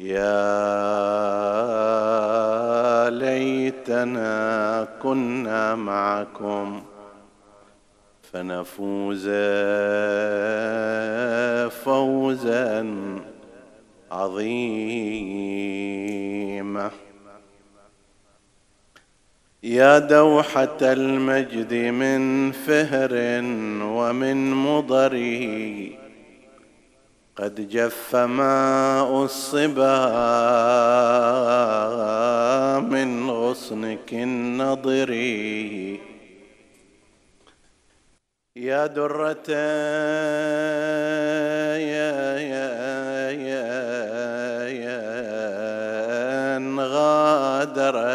يا ليتنا كنا معكم فنفوز فوزا عظيما. يا دوحة المجد من فهر ومن مضره قد جف ماء الصبا من غصنك النضر. يا درة يا يا يا يا غادرت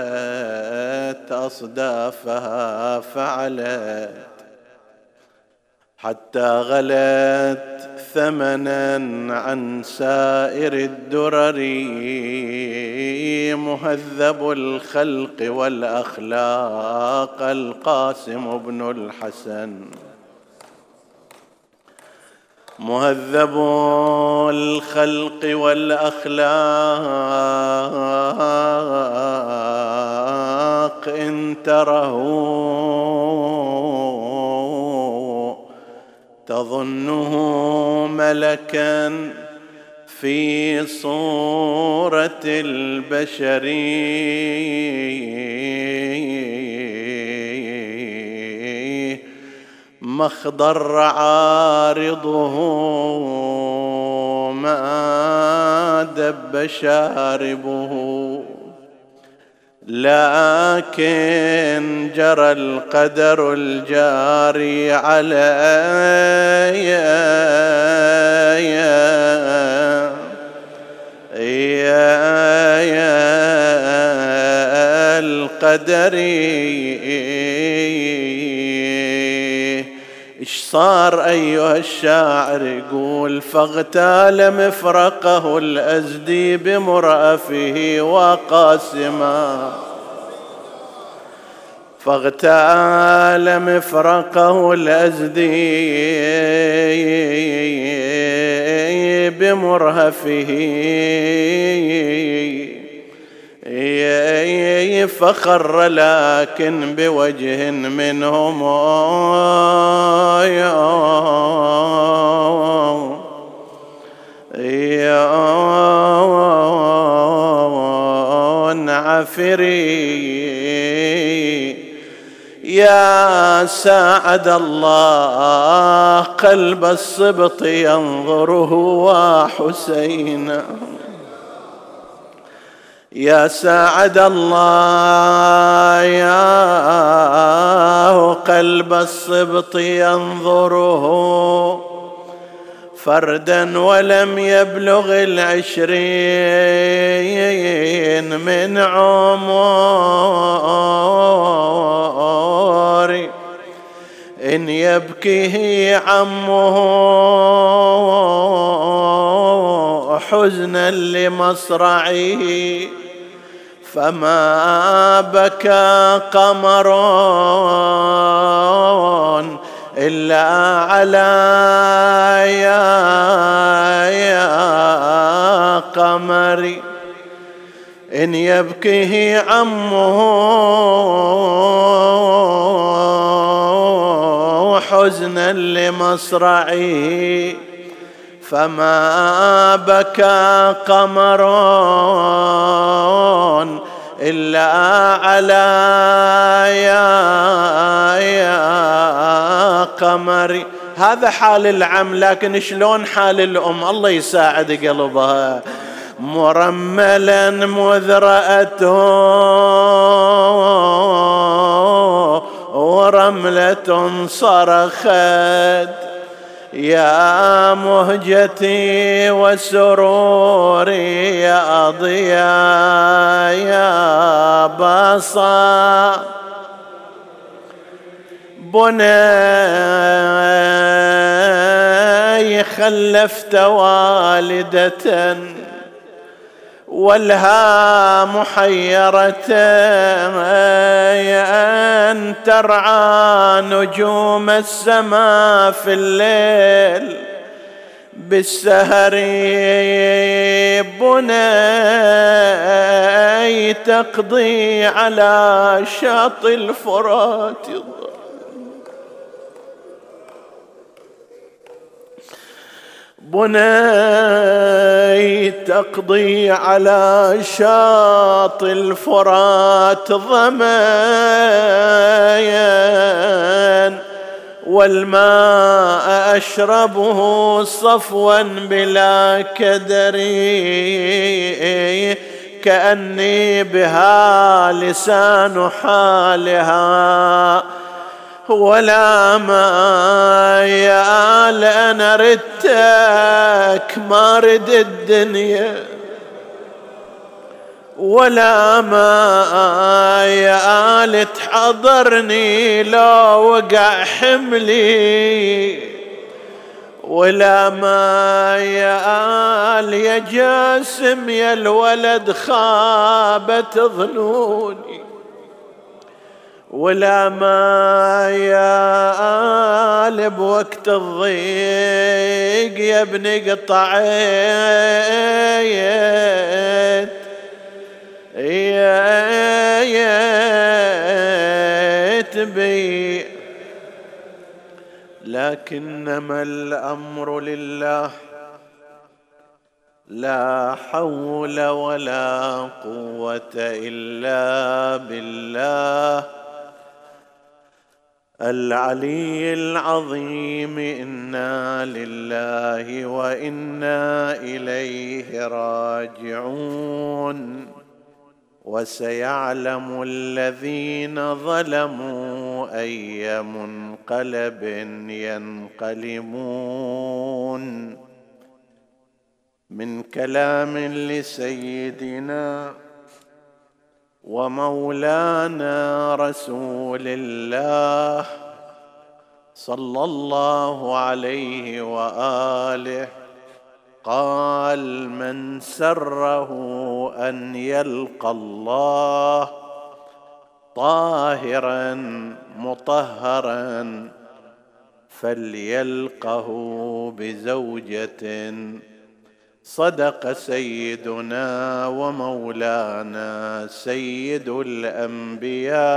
أصدافها فعلت. حتى غلت ثمنا عن سائر الدرر مهذب الخلق والأخلاق القاسم بن الحسن. مهذب الخلق والأخلاق إن تره تظنه ملكا في صورة البشر. مخضر عارضه ما دب شاربه. لكن جرى القدر الجاري علي. يا يا القدر إيش صار أيها الشاعر؟ يقول فاغتال مفرقه الأزدي بمرأفه وقاسما فاغتال مفرقه الأزدي بمرهفه فخر لكن بوجه منهم عفري. يا ساعد الله قلب الصبط ينظره وحسينا يا ساعد الله يا قلب الصبط ينظره. فردا ولم يبلغ العشرين من عمر. إن يبكيه عمه حزنا لمصرعه فما بكى قمر إلا على يا يا قمري إن يبكيه عمه حزنا لمصرعه فما بكى قمر إلا على يا, يا قمري هذا حال العم لكن شلون حال الأم؟ الله يساعد قلبها. مرملا مذرأته ورملة صرخت. يا مهجتي وسروري يا ضياء يا بصا. بني خلفت والدة. والها محيرة أن ترعى نجوم السماء في الليل بالسهر بني تقضي على شاطئ الفرات. بني تقضي على شاطئ الفرات ظميا والماء أشربه صفوا بلا كدر كأني بها لسان حالها ولا ما يا أنا ردتك ما رد الدنيا. ولا ما يا تحضرني لو وقع حملي. ولا ما يا آل يا جاسم يا الولد خابت ظنوني. ولا ما يا آل بوقت الضيق يا ابن قطعيت. يا تبي. لكنما الأمر لله. لا حول ولا قوة إلا بالله. العلي العظيم إنا لله وإنا إليه راجعون. وسيعلم الذين ظلموا أي منقلب ينقلبون. من كلام لسيدنا ومولانا رسول الله صلى الله عليه وآله قال من سره أن يلقى الله طاهرا مطهرا فليلقه بزوجة صدق سيدنا ومولانا سيد الأنبياء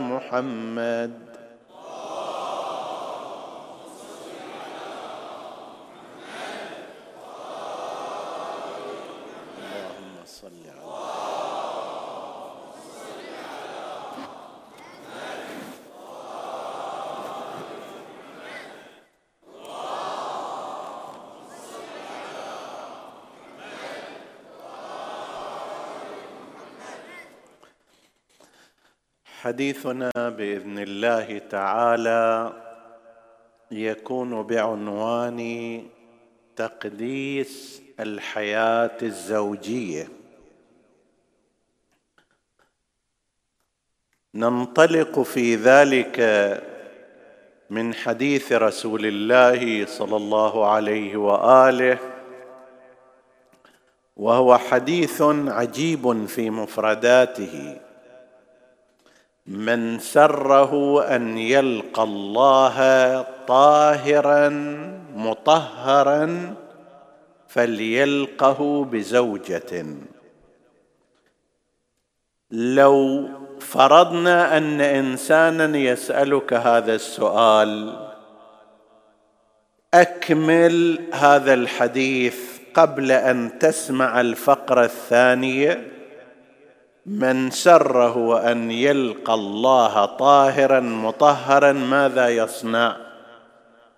محمد. حديثنا بإذن الله تعالى يكون بعنوان تقديس الحياة الزوجية. ننطلق في ذلك من حديث رسول الله صلى الله عليه وآله وهو حديث عجيب في مفرداته. من سره أن يلقى الله طاهرا مطهرا فليلقه بزوجة. لو فرضنا أن انسانا يسألك هذا السؤال أكمل هذا الحديث قبل أن تسمع الفقرة الثانية. من سره أن يلقى الله طاهرا مطهرا ماذا يصنع؟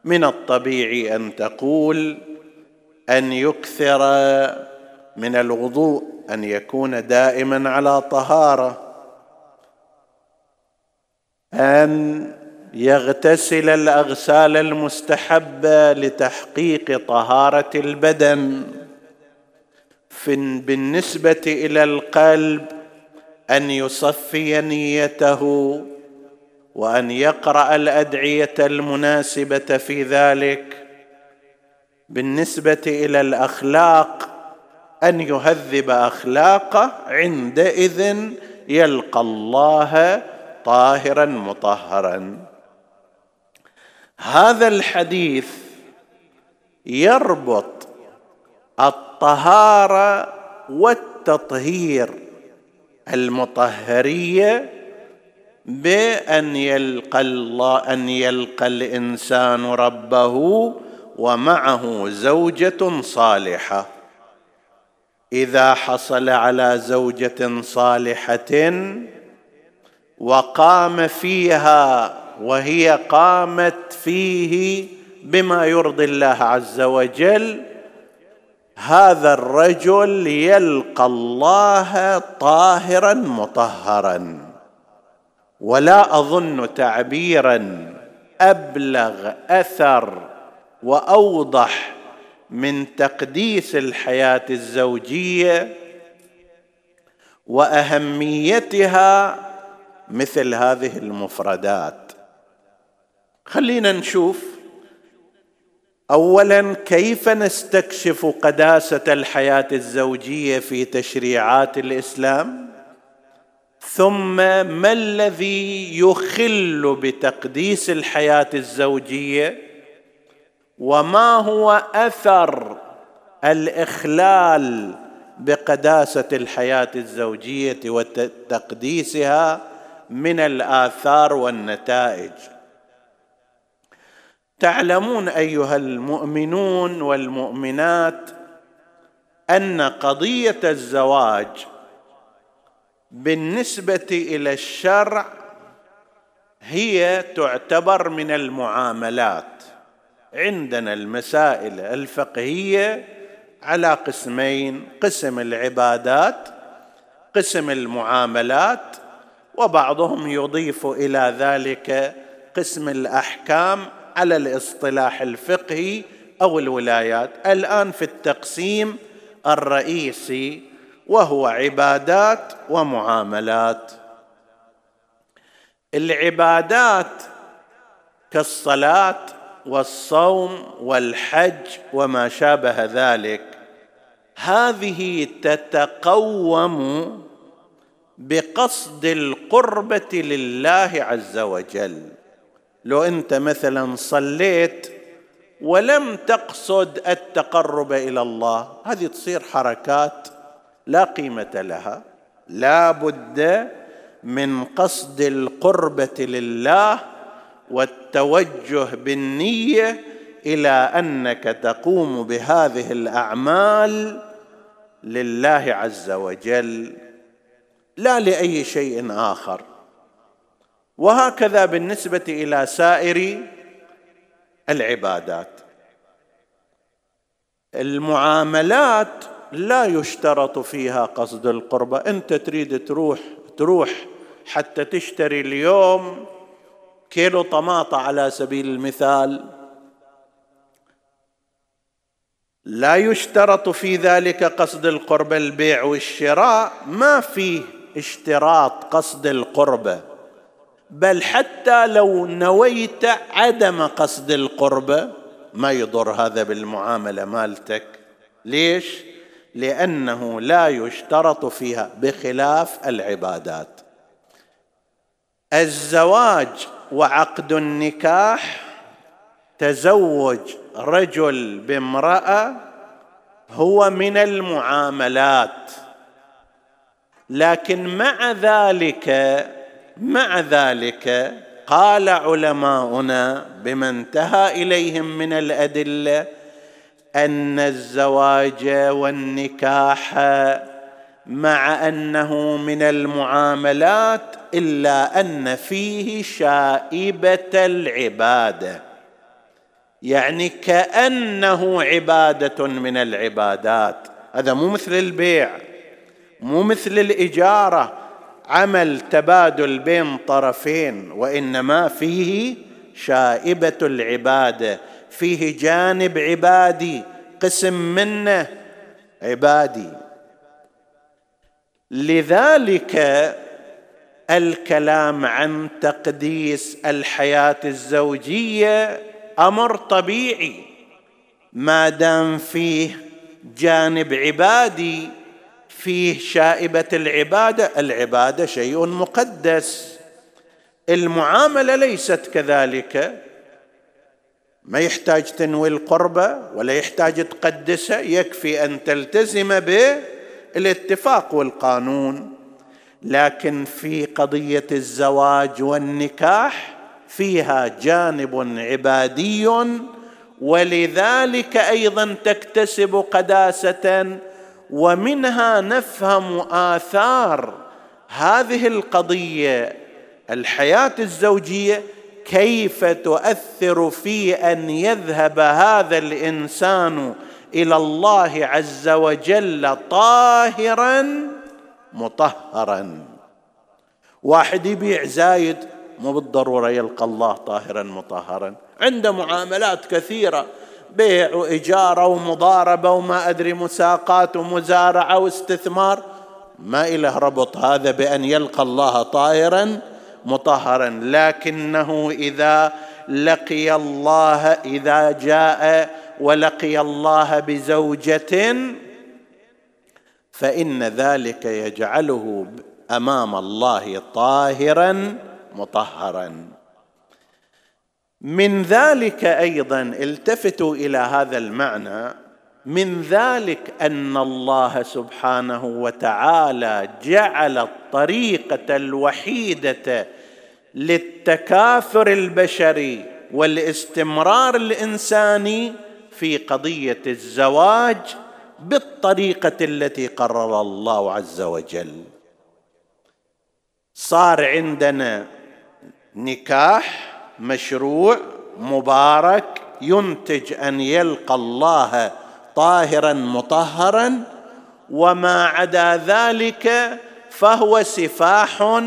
من الطبيعي أن تقول أن يكثر من الوضوء أن يكون دائما على طهارة. أن يغتسل الأغسال المستحبة لتحقيق طهارة البدن. بالنسبة إلى القلب أن يصفي نيته وأن يقرأ الأدعية المناسبة في ذلك بالنسبة إلى الأخلاق أن يهذب اخلاقه عندئذ يلقى الله طاهرا مطهرا. هذا الحديث يربط الطهارة والتطهير المطهرية بأن يلقى الله أن يلقى الإنسان ربه ومعه زوجة صالحة. إذا حصل على زوجة صالحة وقام فيها وهي قامت فيه بما يرضي الله عز وجل هذا الرجل يلقى الله طاهرا مطهرا. ولا أظن تعبيرا. أبلغ أثر وأوضح من تقديس الحياة الزوجية وأهميتها مثل هذه المفردات. خلينا نشوف. اولا كيف نستكشف قداسة الحياة الزوجية في تشريعات الإسلام؟ ثم ما الذي يخل بتقديس الحياة الزوجية؟ وما هو أثر الإخلال بقداسة الحياة الزوجية وتقديسها من الآثار والنتائج؟ تعلمون أيها المؤمنون والمؤمنات أن قضية الزواج بالنسبة إلى الشرع هي تعتبر من المعاملات. عندنا المسائل الفقهية على قسمين قسم العبادات قسم المعاملات وبعضهم يضيف إلى ذلك قسم الأحكام على الاصطلاح الفقهي أو الولايات. الآن في التقسيم الرئيسي وهو عبادات ومعاملات. العبادات كالصلاة والصوم والحج وما شابه ذلك. هذه تتقوم بقصد القربة لله عز وجل. لو انت مثلا صليت ولم تقصد التقرب إلى الله هذه تصير حركات لا قيمة لها. لا بد من قصد القربة لله والتوجه بالنية إلى أنك تقوم بهذه الأعمال لله عز وجل لا لأي شيء آخر. وهكذا بالنسبة إلى سائر العبادات. المعاملات لا يشترط فيها قصد القربة. إنت تريد تروح تروح حتى تشتري اليوم كيلو طماطة على سبيل المثال. لا يشترط في ذلك قصد القربة. البيع والشراء ما فيه اشتراط قصد القربة. بل حتى لو نويت عدم قصد القربة ما يضر هذا بالمعاملة مالتك. ليش؟ لأنه لا يشترط فيها بخلاف العبادات. الزواج وعقد النكاح تزوج رجل بامرأة هو من المعاملات. لكن مع ذلك مع ذلك قال علماؤنا بما انتهى إليهم من الأدلة أن الزواج والنكاح مع أنه من المعاملات إلا أن فيه شائبة العبادة. يعني كأنه عبادة من العبادات. هذا مو مثل البيع مو مثل الإجارة. عمل تبادل بين طرفين وإنما فيه شائبة العباده فيه جانب عبادي قسم منه عبادي. لذلك الكلام عن تقديس الحياة الزوجية أمر طبيعي ما دام فيه جانب عبادي فيه شائبة العبادة العبادة شيء مقدس. المعاملة ليست كذلك. ما يحتاج تنوي القربة ولا يحتاج تقدسها يكفي أن تلتزم بالاتفاق والقانون. لكن في قضية الزواج والنكاح فيها جانب عبادي ولذلك أيضا تكتسب قداسة ومنها نفهم آثار هذه القضية الحياة الزوجية كيف تؤثر في أن يذهب هذا الإنسان إلى الله عز وجل طاهرا مطهرا. واحد يبيع زايد مو بالضرورة يلقى الله طاهرا مطهرا. عنده معاملات كثيرة. بيع وإجارة ومضاربة وما أدري مساقات ومزارعة واستثمار. ما إله ربط هذا بأن يلقى الله طاهرا مطهرا. لكنه إذا لقي الله إذا جاء ولقي الله بزوجة فإن ذلك يجعله أمام الله طاهرا مطهرا. من ذلك أيضا التفتوا إلى هذا المعنى من ذلك أن الله سبحانه وتعالى جعل الطريقة الوحيدة للتكاثر البشري والاستمرار الإنساني في قضية الزواج بالطريقة التي قرر الله عز وجل. صار عندنا نكاح مشروع مبارك ينتج أن يلقى الله طاهرا مطهرا وما عدا ذلك فهو سفاح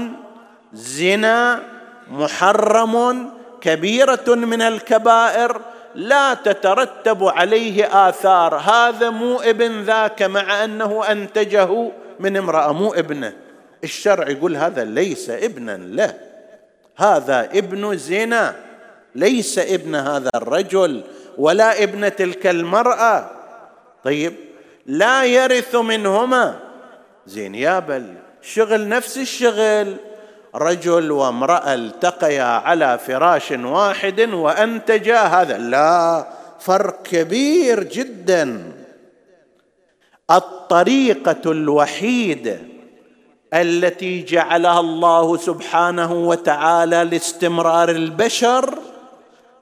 زنا محرم كبيرة من الكبائر لا تترتب عليه آثار. هذا مو ابن ذاك مع أنه أنتجه من امرأة مو ابنه. الشرع يقول هذا ليس ابنا له. هذا ابن زنا ليس ابن هذا الرجل ولا ابن تلك المرأة. طيب لا يرث منهما. زين يا بل شغل نفس الشغل. رجل وامرأة التقيا على فراش واحد وانتجا هذا. لا فرق كبير جدا. الطريقة الوحيده التي جعلها الله سبحانه وتعالى لاستمرار البشر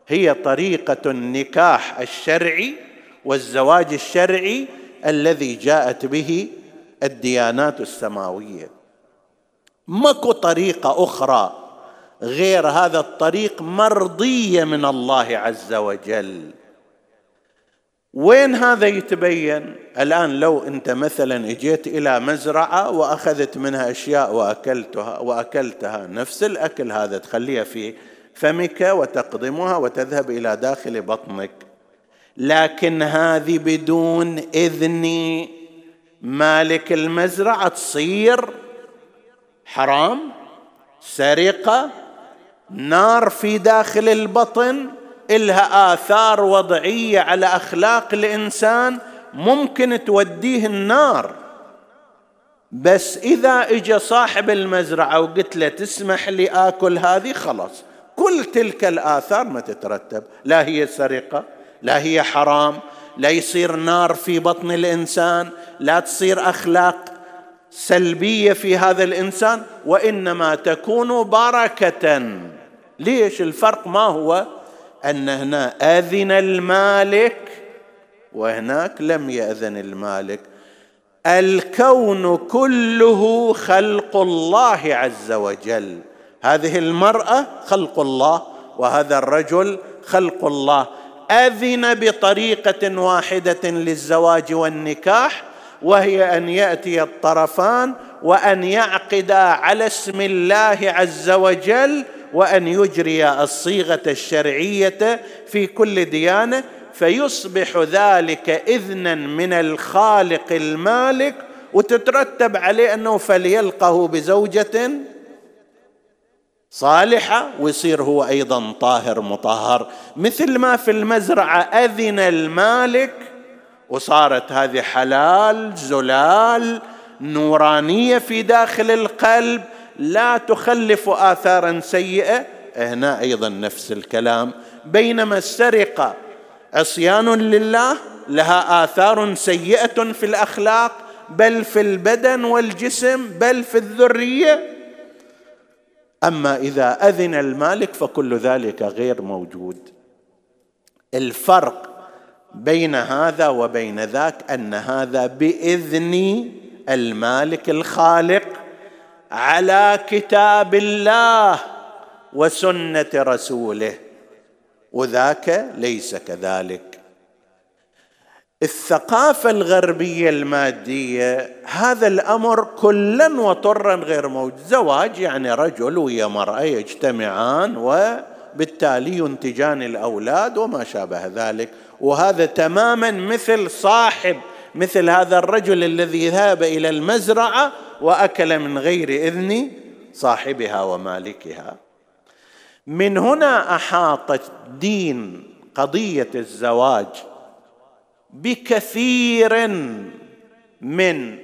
هي طريقة النكاح الشرعي والزواج الشرعي الذي جاءت به الديانات السماوية. ماكو طريقة أخرى غير هذا الطريق مرضية من الله عز وجل. وين هذا يتبين؟ الآن لو أنت مثلا اجيت إلى مزرعة وأخذت منها أشياء واكلتها وأكلتها نفس الأكل هذا تخليها في فمك وتقضمها وتذهب إلى داخل بطنك. لكن هذه بدون إذن مالك المزرعة تصير حرام سرقة نار في داخل البطن. إلها آثار وضعية على أخلاق الإنسان ممكن توديه النار. بس إذا اجى صاحب المزرعة وقلت له تسمح لي آكل هذه خلاص. كل تلك الآثار ما تترتب. لا هي سرقة لا هي حرام لا يصير نار في بطن الإنسان لا تصير أخلاق سلبية في هذا الإنسان وإنما تكون بركه. ليش الفرق ما هو؟ أن هنا أذن المالك وهناك لم يأذن المالك. الكون كله خلق الله عز وجل. هذه المرأة خلق الله وهذا الرجل خلق الله. أذن بطريقة واحدة للزواج والنكاح وهي أن يأتي الطرفان وأن يعقدا على اسم الله عز وجل وأن يجري الصيغة الشرعية في كل ديانة فيصبح ذلك اذنا من الخالق المالك وتترتب عليه أنه فليلقه بزوجة صالحة ويصير هو أيضا طاهر مطهر. مثل ما في المزرعة أذن المالك وصارت هذه حلال زلال نورانية في داخل القلب لا تخلف آثارا سيئة. هنا أيضا نفس الكلام. بينما السرقة عصيان لله لها آثار سيئة في الأخلاق بل في البدن والجسم بل في الذرية. أما إذا أذن المالك فكل ذلك غير موجود. الفرق بين هذا وبين ذاك أن هذا بإذن المالك الخالق. على كتاب الله وسنة رسوله. وذاك ليس كذلك. الثقافة الغربية المادية هذا الأمر كلا وطرا غير موجود. زواج يعني رجل ويا مرأة يجتمعان وبالتالي ينتجان الأولاد وما شابه ذلك. وهذا تماما مثل صاحب مثل هذا الرجل الذي ذهب إلى المزرعة وأكل من غير إذن صاحبها ومالكها. من هنا أحاط دين قضية الزواج بكثير من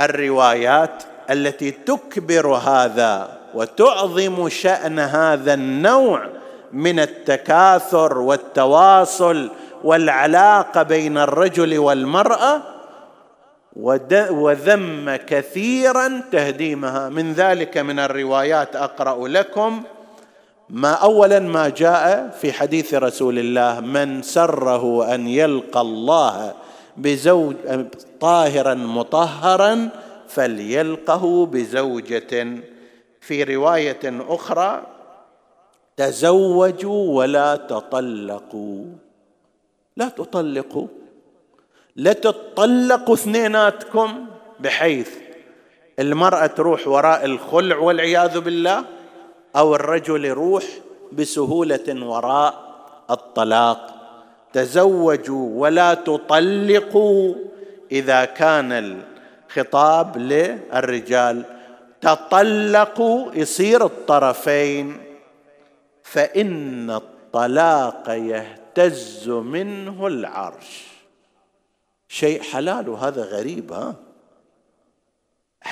الروايات التي تكبر هذا وتعظم شأن هذا النوع من التكاثر والتواصل والعلاقة بين الرجل والمرأة وذم كثيرا تهديمها. من ذلك من الروايات أقرأ لكم. ما اولا ما جاء في حديث رسول الله من سره أن يلقى الله بزوج طاهرا مطهرا فليلقه بزوجة. في رواية أخرى تزوجوا ولا تطلقوا. لا تطلقوا. لا اثنيناتكم بحيث المرأة تروح وراء الخلع والعياذ بالله أو الرجل يروح بسهولة وراء الطلاق. تزوجوا ولا تطلقوا إذا كان الخطاب للرجال. تطلقوا يصير الطرفين. فإن الطلاق يهتز منه العرش. شيء حلال وهذا غريب ها؟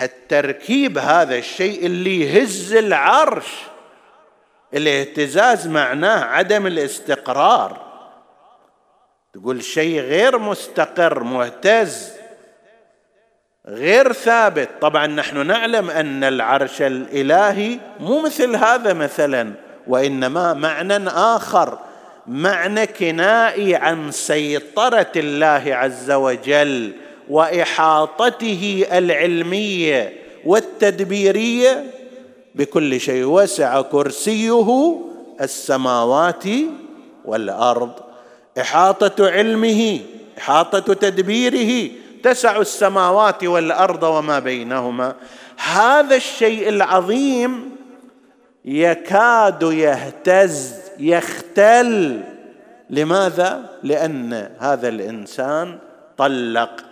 التركيب هذا الشيء اللي يهز العرش الاهتزاز معناه عدم الاستقرار. تقول شيء غير مستقر مهتز غير ثابت. طبعا نحن نعلم أن العرش الإلهي مو مثل هذا مثلا وإنما معنى آخر. معنى كنائي عن سيطرة الله عز وجل وإحاطته العلمية والتدبيرية بكل شيء وسع كرسيه السماوات والأرض. إحاطة علمه إحاطة تدبيره تسع السماوات والأرض وما بينهما. هذا الشيء العظيم يكاد يهتز يختل. لماذا؟ لأن هذا الإنسان طلق.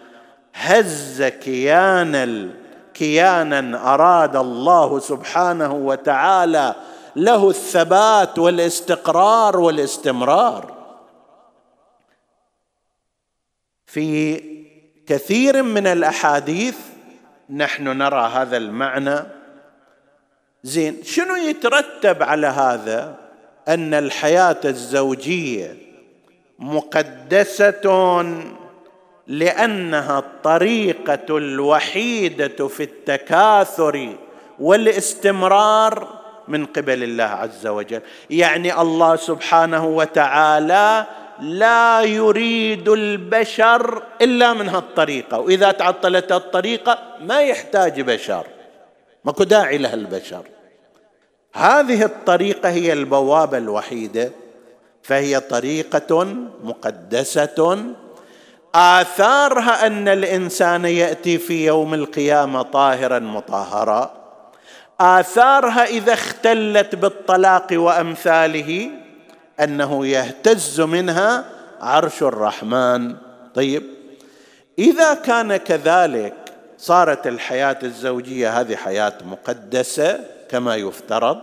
هز كيان كيانا أراد الله سبحانه وتعالى له الثبات والاستقرار والاستمرار. في كثير من الأحاديث نحن نرى هذا المعنى. زين شنو يترتب على هذا؟ أن الحياة الزوجية مقدسة لأنها الطريقة الوحيدة في التكاثر والاستمرار من قبل الله عز وجل. يعني الله سبحانه وتعالى لا يريد البشر إلا من هالطريقة وإذا تعطلت الطريقة ما يحتاج بشر ماكو داعي لها البشر هذه الطريقة هي البوابه الوحيده فهي طريقة مقدسة. آثارها أن الإنسان يأتي في يوم القيامة طاهرا مطهرا. آثارها إذا اختلت بالطلاق وأمثاله أنه يهتز منها عرش الرحمن. طيب إذا كان كذلك صارت الحياة الزوجية هذه حياة مقدسة كما يفترض.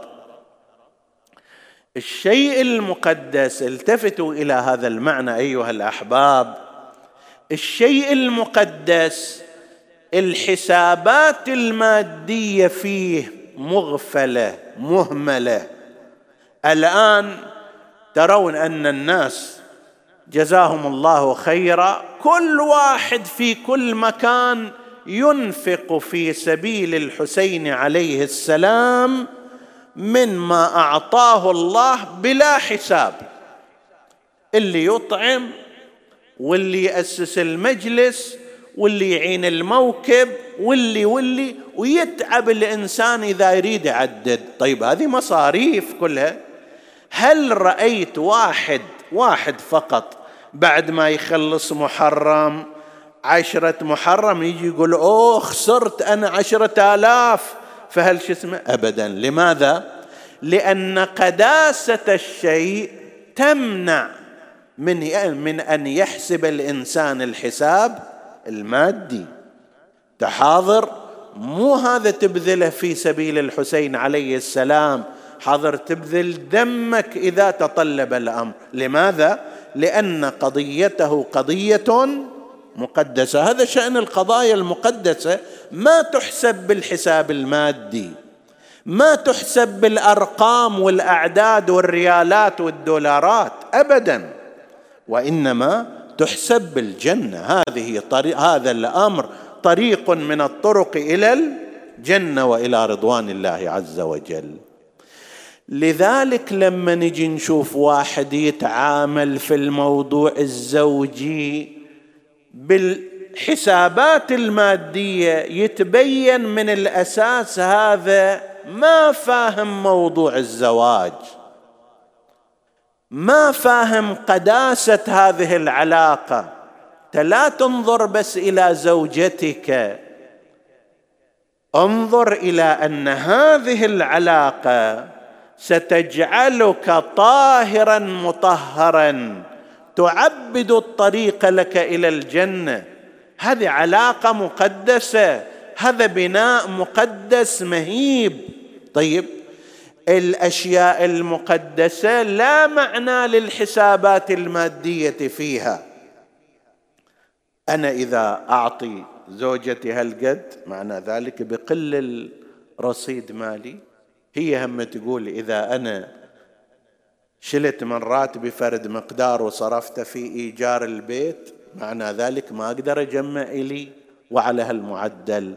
الشيء المقدس التفتوا إلى هذا المعنى أيها الأحباب. الشيء المقدس الحسابات المادية فيه مغفلة مهملة. الآن ترون أن الناس جزاهم الله خيرا. كل واحد في كل مكان ينفق في سبيل الحسين عليه السلام مما أعطاه الله بلا حساب. اللي يطعم واللي يأسس المجلس واللي يعين الموكب واللي واللي ويتعب الإنسان إذا يريد يعدد. طيب هذه مصاريف كلها. هل رأيت واحد واحد فقط بعد ما يخلص محرم عشرة محرم يجي يقول أوه خسرت أنا عشرة آلاف. فهل شو اسمه؟ أبدا. لماذا؟ لأن قداسة الشيء تمنع من من أن يحسب الإنسان الحساب المادي. تحاضر؟ مو هذا تبذله في سبيل الحسين عليه السلام. حاضر تبذل دمك إذا تطلب الأمر. لماذا؟ لأن قضيته قضية مقدسة. هذا شأن القضايا المقدسة. ما تحسب بالحساب المادي. ما تحسب بالأرقام والأعداد والريالات والدولارات. ابدا. وإنما تحسب بالجنة. هذه طريق هذا الأمر طريق من الطرق إلى الجنة وإلى رضوان الله عز وجل. لذلك لما نجي نشوف واحد يتعامل في الموضوع الزوجي بالحسابات المادية يتبين من الأساس هذا ما فاهم موضوع الزواج. ما فاهم قداسة هذه العلاقة. لا تنظر بس إلى زوجتك. انظر إلى أن هذه العلاقة ستجعلك طاهرا مطهرا. تعبد الطريق لك إلى الجنة. هذه علاقة مقدسة. هذا بناء مقدس مهيب. طيب الأشياء المقدسة لا معنى للحسابات المادية فيها. أنا إذا أعطي زوجتي هالقد معنى ذلك بقل الرصيد مالي هي هم تقول إذا أنا شلت من راتبي فرد مقدار وصرفته في إيجار البيت معنى ذلك ما أقدر أجمع إلي وعلى هالمعدل.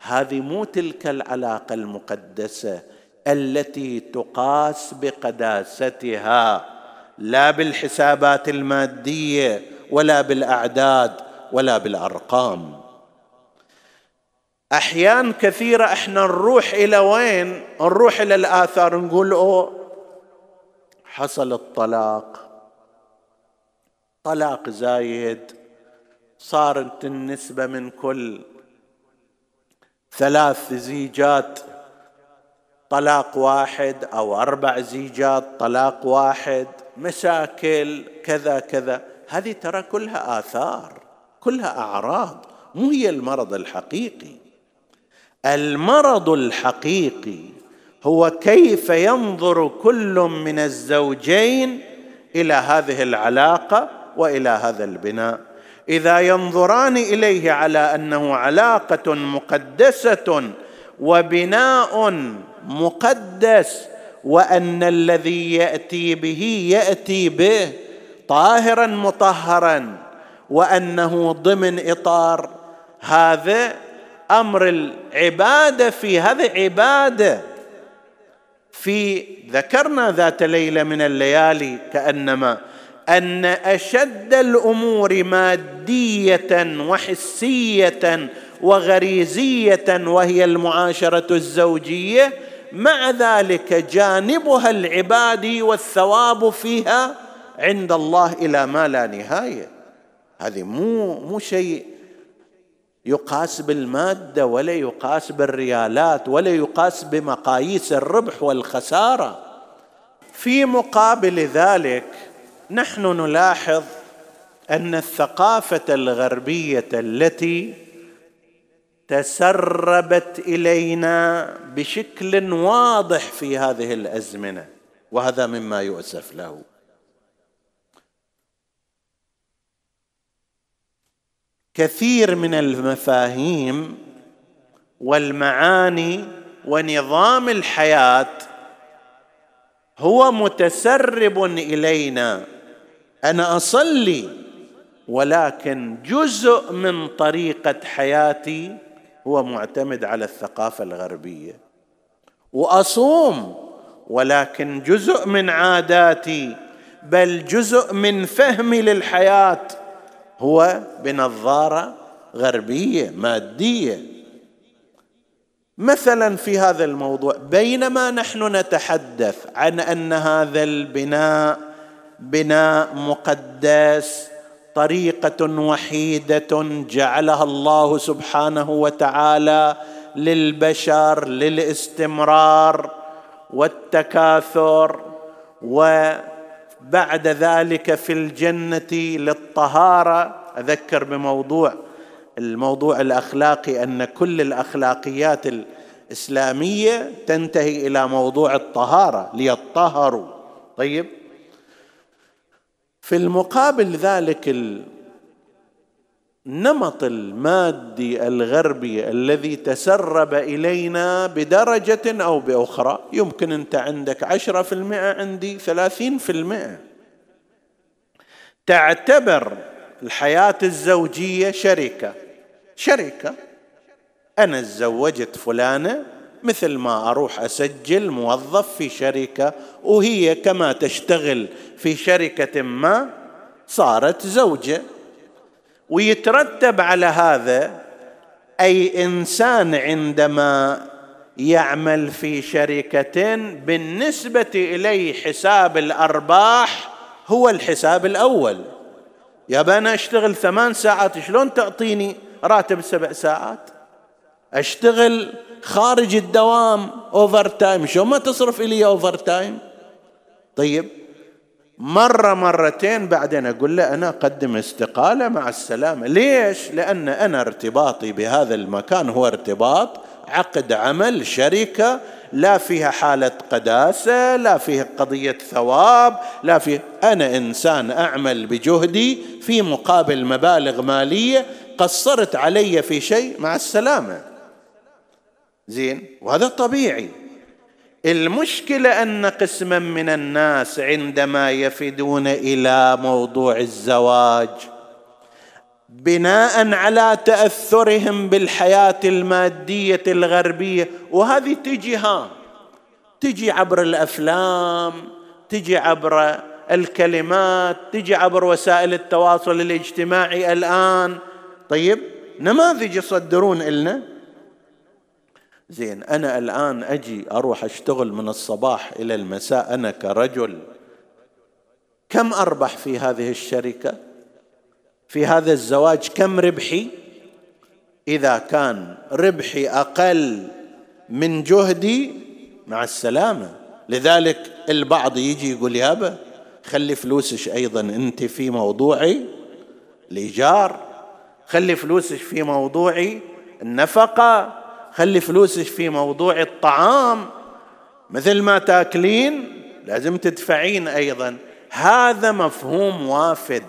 هذه مو تلك العلاقة المقدسة التي تقاس بقداستها لا بالحسابات المادية ولا بالأعداد ولا بالأرقام. أحيان كثيرة إحنا نروح إلى وين؟ نروح إلى الآثار نقول أوه حصل الطلاق. طلاق زايد صارت النسبة من كل ثلاث زيجات طلاق واحد أو أربع زيجات طلاق واحد مشاكل كذا كذا. هذه ترى كلها آثار كلها أعراض. مو هي المرض الحقيقي. المرض الحقيقي هو كيف ينظر كل من الزوجين إلى هذه العلاقة وإلى هذا البناء؟ إذا ينظران إليه على أنه علاقة مقدسة وبناء مقدس وأن الذي يأتي به يأتي به طاهرا مطهرا وأنه ضمن إطار هذا أمر العبادة في هذا عبادة في ذكرنا ذات ليلة من الليالي كأنما أن أشد الأمور مادية وحسية وغريزية وهي المعاشرة الزوجية مع ذلك جانبها العبادي والثواب فيها عند الله إلى ما لا نهاية. هذه مو مو شيء يقاس بالمادة ولا يقاس بالريالات ولا يقاس بمقاييس الربح والخسارة. في مقابل ذلك نحن نلاحظ أن الثقافة الغربية التي تسربت إلينا بشكل واضح في هذه الأزمنة وهذا مما يؤسف له. كثير من المفاهيم والمعاني ونظام الحياة هو متسرب إلينا. أنا أصلي ولكن جزء من طريقة حياتي هو معتمد على الثقافة الغربية. وأصوم ولكن جزء من عاداتي بل جزء من فهمي للحياة. هو بنظارة غربية مادية. مثلا في هذا الموضوع بينما نحن نتحدث عن أن هذا البناء بناء مقدس طريقة وحيدة جعلها الله سبحانه وتعالى للبشر للاستمرار والتكاثر وبعد ذلك في الجنة للطهارة. أذكر بموضوع الموضوع الأخلاقي أن كل الأخلاقيات الإسلامية تنتهي إلى موضوع الطهارة ليطهروا. طيب في المقابل ذلك النمط المادي الغربي الذي تسرب إلينا بدرجة أو بأخرى. يمكن أنت عندك عشرة في المئة عندي ثلاثين في المئة. تعتبر الحياة الزوجية شركة. شركة. أنا تزوجت فلانة مثل ما أروح أسجل موظف في شركة وهي كما تشتغل في شركة ما صارت زوجة. ويترتب على هذا أي إنسان عندما يعمل في شركة بالنسبة إليه حساب الأرباح هو الحساب الأول. يا أنا أشتغل ثمان ساعات شلون تعطيني راتب سبع ساعات؟ أشتغل خارج الدوام overtime شو ما تصرف لي overtime طيب مرة مرتين بعدين أقول له أنا أقدم استقالة مع السلامة. ليش؟ لأن أنا ارتباطي بهذا المكان هو ارتباط عقد عمل شركة لا فيها حالة قداسة لا فيها قضية ثواب لا فيها أنا إنسان أعمل بجهدي في مقابل مبالغ مالية قصرت علي في شيء مع السلامة. زين؟ وهذا طبيعي. المشكلة أن قسما من الناس عندما يفدون إلى موضوع الزواج بناء على تأثرهم بالحياة المادية الغربية وهذه تجي ها تجي عبر الأفلام تجي عبر الكلمات تجي عبر وسائل التواصل الاجتماعي الآن. طيب نماذج يصدرون لنا زين أنا الآن أجي أروح أشتغل من الصباح إلى المساء أنا كرجل. كم أربح في هذه الشركة؟ في هذا الزواج كم ربحي؟ إذا كان ربحي أقل من جهدي مع السلامة. لذلك البعض يجي يقول يابا خلي فلوسك أيضا أنت في موضوعي الايجار خلي فلوسك في موضوعي النفقة. خلي فلوسك في موضوع الطعام. مثل ما تاكلين لازم تدفعين أيضا. هذا مفهوم وافد.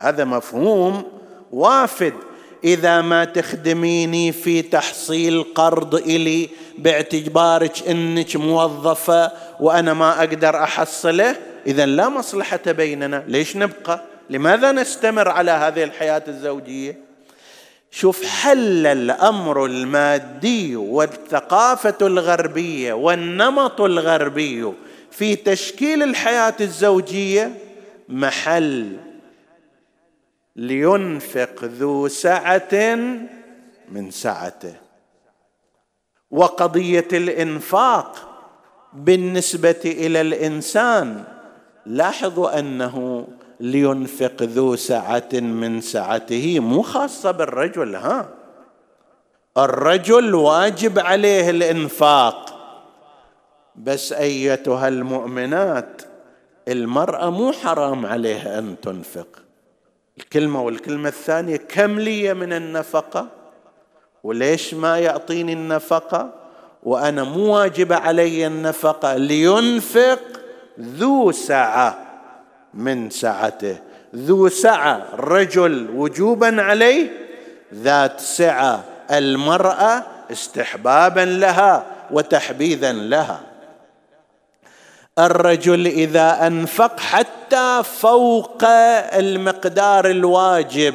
هذا مفهوم وافد. إذا ما تخدميني في تحصيل قرض إلي باعتبارك إنك موظفة وأنا ما أقدر أحصله اذا لا مصلحة بيننا. ليش نبقى؟ لماذا نستمر على هذه الحياة الزوجية؟ شوف حل الأمر المادي والثقافة الغربية والنمط الغربي في تشكيل الحياة الزوجية محل لينفق ذو سعة من سعته. وقضية الإنفاق بالنسبة إلى الإنسان لاحظوا أنه لينفق ذو سعة من سعته مو خاصة بالرجل ها؟ الرجل واجب عليه الإنفاق. بس أيتها المؤمنات المرأة مو حرام عليها أن تنفق. الكلمة والكلمة الثانية كم لي من النفقة؟ وليش ما يعطيني النفقة؟ وأنا مو واجب علي النفقة لينفق ذو سعة. من سعته. ذو سعه رجل وجوبا عليه ذات سعه المرأة استحبابا لها وتحبيذا لها. الرجل إذا أنفق حتى فوق المقدار الواجب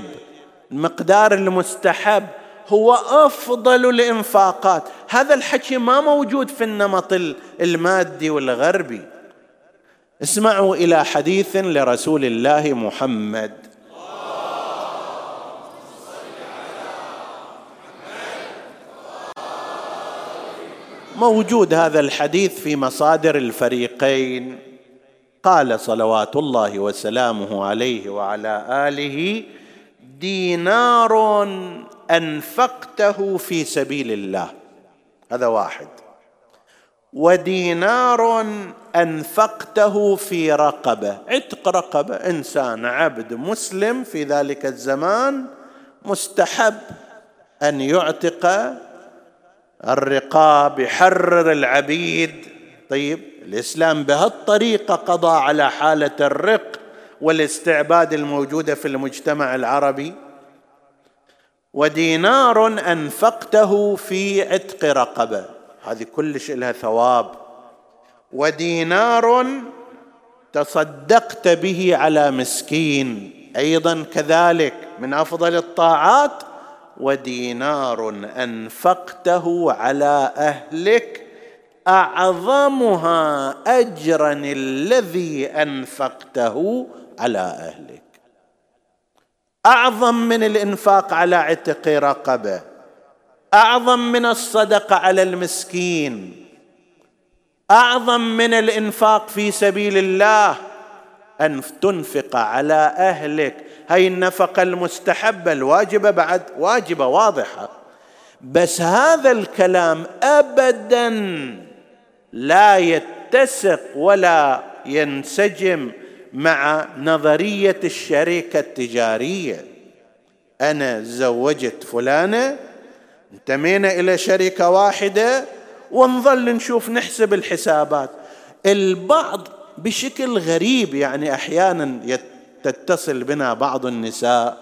المقدار المستحب هو أفضل الإنفاقات. هذا الحكي ما موجود في النمط المادي والغربي. اسمعوا إلى حديث لرسول الله محمد. موجود هذا الحديث في مصادر الفريقين. قال صلوات الله وسلامه عليه وعلى آله دينار أنفقته في سبيل الله. هذا واحد. ودينار أنفقته في رقبة. عتق رقبة. إنسان عبد مسلم في ذلك الزمان مستحب أن يعتق الرقاب يحرر العبيد. طيب الإسلام بهالطريقة قضى على حالة الرق والاستعباد الموجودة في المجتمع العربي. ودينار أنفقته في عتق رقبة. هذه كلش لها ثواب. ودينار تصدقت به على مسكين. أيضا كذلك من أفضل الطاعات. ودينار أنفقته على أهلك أعظمها اجرا الذي أنفقته على أهلك. أعظم من الإنفاق على عتق رقبة. أعظم من الصدقه على المسكين. أعظم من الإنفاق في سبيل الله. أن تنفق على أهلك. هاي النفقة المستحبة الواجبة بعد واجبة واضحة. بس هذا الكلام ابدا لا يتسق ولا ينسجم مع نظرية الشركة التجارية. أنا زوجت فلانة انتمينا إلى شركة واحدة ونظل نشوف نحسب الحسابات. البعض بشكل غريب يعني أحيانا تتصل بنا بعض النساء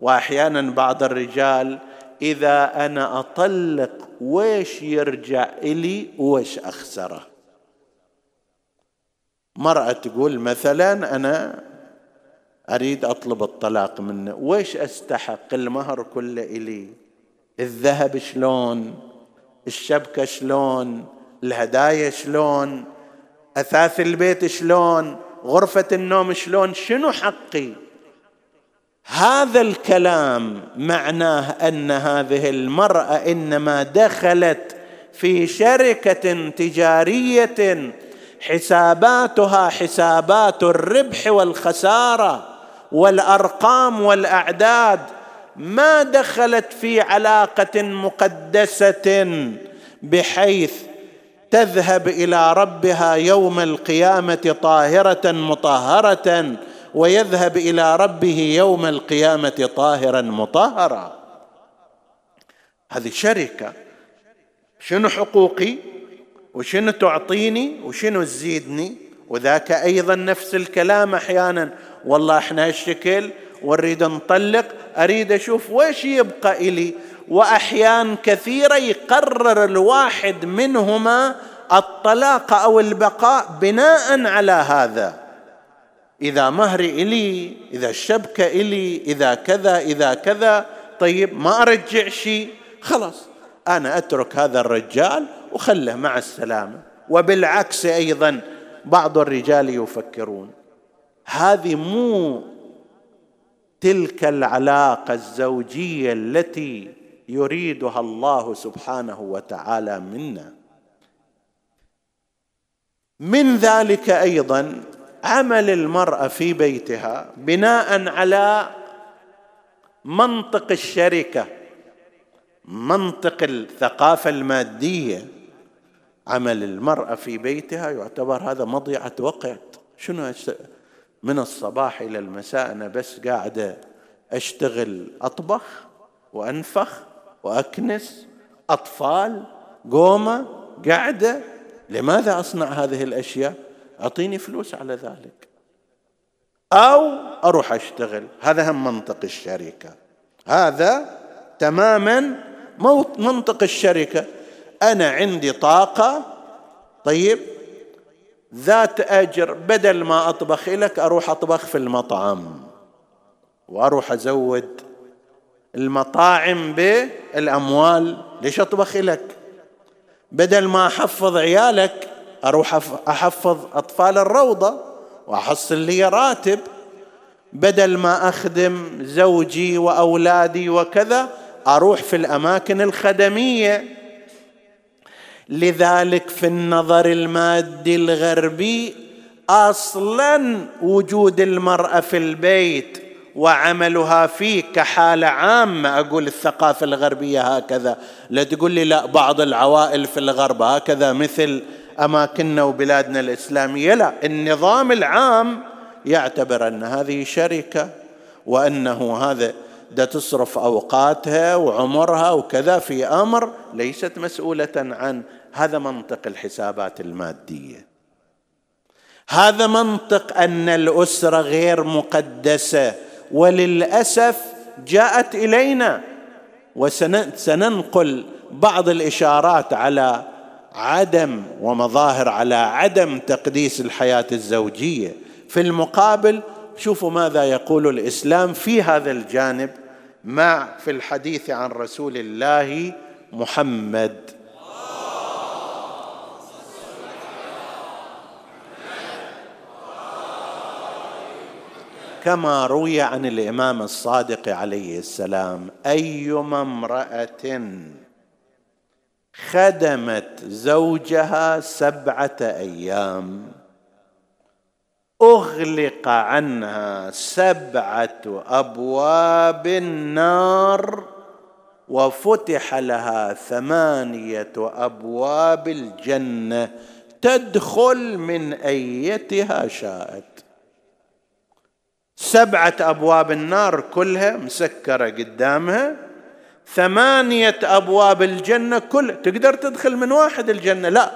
وأحيانا بعض الرجال إذا أنا أطلق ويش يرجع إلي ويش أخسره. مرأة تقول مثلا أنا أريد أطلب الطلاق منه ويش أستحق المهر كله إلي؟ الذهب شلون؟ الشبكة شلون؟ الهدايا شلون؟ أثاث البيت شلون؟ غرفة النوم شلون؟ شنو حقي؟ هذا الكلام معناه أن هذه المرأة إنما دخلت في شركة تجارية حساباتها حسابات الربح والخسارة والأرقام والأعداد. ما دخلت في علاقة مقدسة بحيث تذهب إلى ربها يوم القيامة طاهرة مطهرة ويذهب إلى ربه يوم القيامة طاهرا مطهرا. هذه شركة. شنو حقوقي؟ وشنو تعطيني؟ وشنو تزيدني؟ وذاك أيضا نفس الكلام أحيانا. والله إحنا هالشكل ونريد نطلق. أريد أشوف وش يبقى إلي. وأحيان كثيرة يقرر الواحد منهما الطلاق أو البقاء بناء على هذا. إذا مهري إلي إذا الشبكة إلي إذا كذا إذا كذا. طيب ما أرجع شيء. خلاص أنا أترك هذا الرجال وخله مع السلامة. وبالعكس أيضا بعض الرجال يفكرون هذه مو تلك العلاقة الزوجية التي يريدها الله سبحانه وتعالى منا. من ذلك أيضا عمل المرأة في بيتها بناء على منطق الشركة منطق الثقافة المادية. عمل المرأة في بيتها يعتبر هذا مضيعة وقت. شنو من الصباح إلى المساء أنا بس قاعدة أشتغل أطبخ وأنفخ وأكنس أطفال قومة قاعدة. لماذا أصنع هذه الأشياء؟ أعطيني فلوس على ذلك. أو أروح أشتغل. هذا هم منطق الشركة. هذا تماما منطق الشركة. أنا عندي طاقة. طيب ذات أجر بدل ما أطبخ لك أروح أطبخ في المطعم. وأروح أزود المطاعم بالأموال. ليش أطبخ لك؟ بدل ما أحفظ عيالك أروح أحفظ أطفال الروضة وأحصل لي راتب. بدل ما أخدم زوجي وأولادي وكذا أروح في الأماكن الخدمية. لذلك في النظر المادي الغربي أصلا وجود المرأة في البيت وعملها فيه كحالة عامة أقول الثقافة الغربية هكذا. لا تقول لي لا بعض العوائل في الغرب هكذا مثل أماكننا وبلادنا الإسلامية. لا النظام العام يعتبر أن هذه شركة وأنه هذا ده تصرف أوقاتها وعمرها وكذا في أمر ليست مسؤولة عن هذا منطق الحسابات المادية. هذا منطق أن الأسرة غير مقدسة وللأسف جاءت إلينا. وسننقل بعض الإشارات على عدم ومظاهر على عدم تقديس الحياة الزوجية. في المقابل شوفوا ماذا يقول الإسلام في هذا الجانب مع في الحديث عن رسول الله محمد كما روي عن الإمام الصادق عليه السلام أيما امرأة خدمت زوجها سبعة أيام أغلق عنها سبعة أبواب النار وفتح لها ثمانية أبواب الجنة تدخل من أيتها شاءت. سبعة أبواب النار كلها مسكرة قدامها. ثمانية أبواب الجنة كل تقدر تدخل من واحد الجنة؟ لا.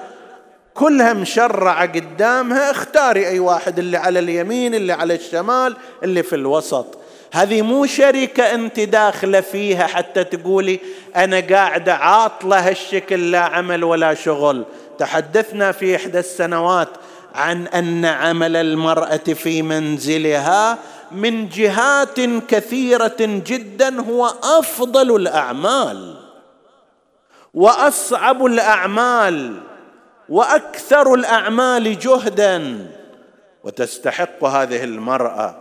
كلها مشرعة قدامها. اختاري أي واحد اللي على اليمين اللي على الشمال اللي في الوسط. هذه مو شركة أنت داخلة فيها حتى تقولي أنا قاعدة عاطلة هالشكل لا عمل ولا شغل. تحدثنا في إحدى السنوات عن أن عمل المرأة في منزلها من جهات كثيرة جدا هو أفضل الأعمال وأصعب الأعمال وأكثر الأعمال جهدا وتستحق هذه المرأة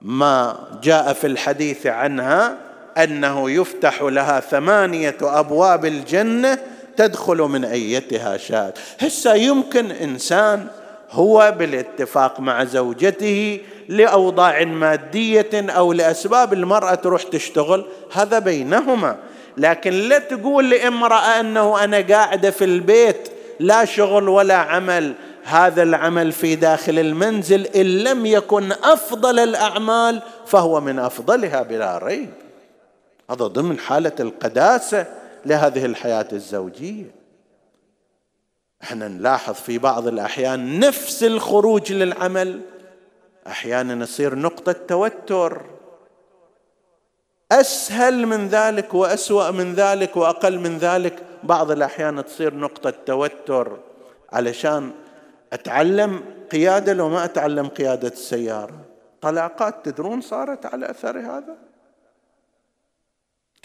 ما جاء في الحديث عنها أنه يفتح لها ثمانية أبواب الجنة تدخل من أيتها شاءت هسه يمكن إنسان هو بالاتفاق مع زوجته لأوضاع مادية أو لأسباب المرأة تروح تشتغل هذا بينهما. لكن لا تقول لامرأة أنه أنا قاعدة في البيت لا شغل ولا عمل هذا العمل في داخل المنزل إن لم يكن أفضل الأعمال فهو من أفضلها بلا ريب. هذا ضمن حالة القداسة لهذه الحياة الزوجية. إحنا نلاحظ في بعض الأحيان نفس الخروج للعمل. أحيانا يصير نقطة توتر. أسهل من ذلك وأسوأ من ذلك وأقل من ذلك. بعض الأحيان تصير نقطة توتر. علشان أتعلم قيادة لو ما أتعلم قيادة السيارة. طلاقات تدرون صارت على أثر هذا؟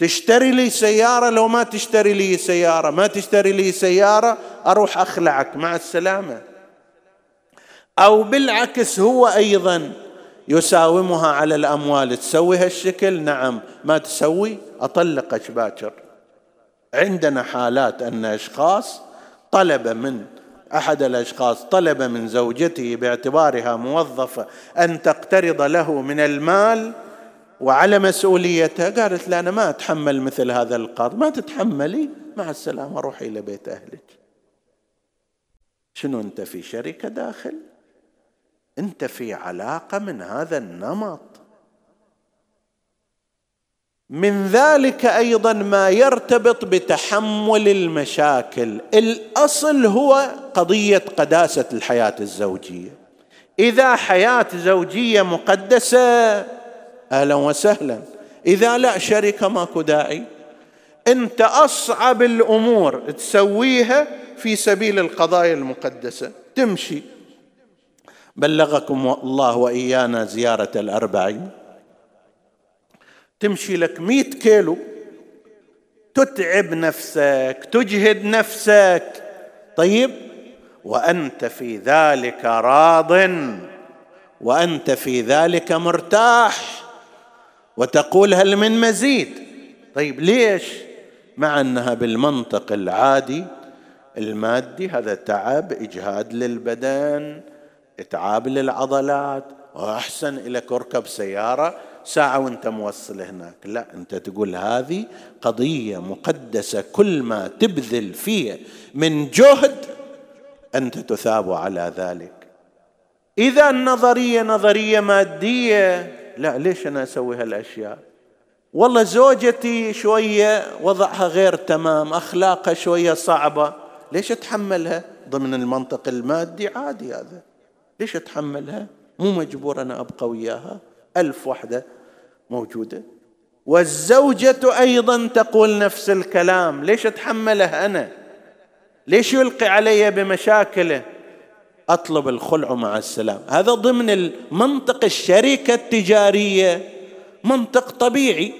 تشتري لي سيارة؟ لو ما تشتري لي سيارة ما تشتري لي سيارة أروح أخلعك. مع السلامة. أو بالعكس هو أيضا يساومها على الأموال. تسوي هالشكل؟ نعم. ما تسوي؟ أطلقك باكر. عندنا حالات أن أشخاص طلب من أحد الأشخاص طلب من زوجته باعتبارها موظفة أن تقترض له من المال وعلى مسؤوليتها قالت لا أنا ما أتحمل مثل هذا القرض ما تتحملي مع السلامة روحي إلى بيت أهلك. شنو أنت في شركة داخل؟ أنت في علاقة من هذا النمط. من ذلك أيضا ما يرتبط بتحمل المشاكل. الأصل هو قضية قداسة الحياة الزوجية. إذا حياة زوجية مقدسة أهلا وسهلا. إذا لا شركه ماكو داعي. أنت أصعب الأمور تسويها في سبيل القضايا المقدسة. تمشي. بلغكم الله وإيانا زيارة الأربعين. تمشي لك مئة كيلو. تتعب نفسك تجهد نفسك. طيب؟ وأنت في ذلك راض. وأنت في ذلك مرتاح. وتقول هل من مزيد؟ طيب ليش؟ مع أنها بالمنطق العادي المادي هذا تعب إجهاد للبدن إتعاب للعضلات وأحسن لك اركب سيارة ساعة وأنت موصل هناك. لا أنت تقول هذه قضية مقدسة كل ما تبذل فيه من جهد أنت تثاب على ذلك. إذا النظريه نظرية مادية. لا ليش أنا أسوي هالأشياء؟ والله زوجتي شوية وضعها غير تمام أخلاقها شوية صعبة. ليش أتحملها؟ ضمن المنطق المادي عادي هذا. ليش أتحملها؟ مو مجبور أنا أبقى وياها. ألف وحدة موجودة. والزوجة أيضا تقول نفس الكلام. ليش أتحمله أنا؟ ليش يلقي علي بمشاكله؟ أطلب الخلع مع السلام. هذا ضمن المنطق الشركة التجارية منطق طبيعي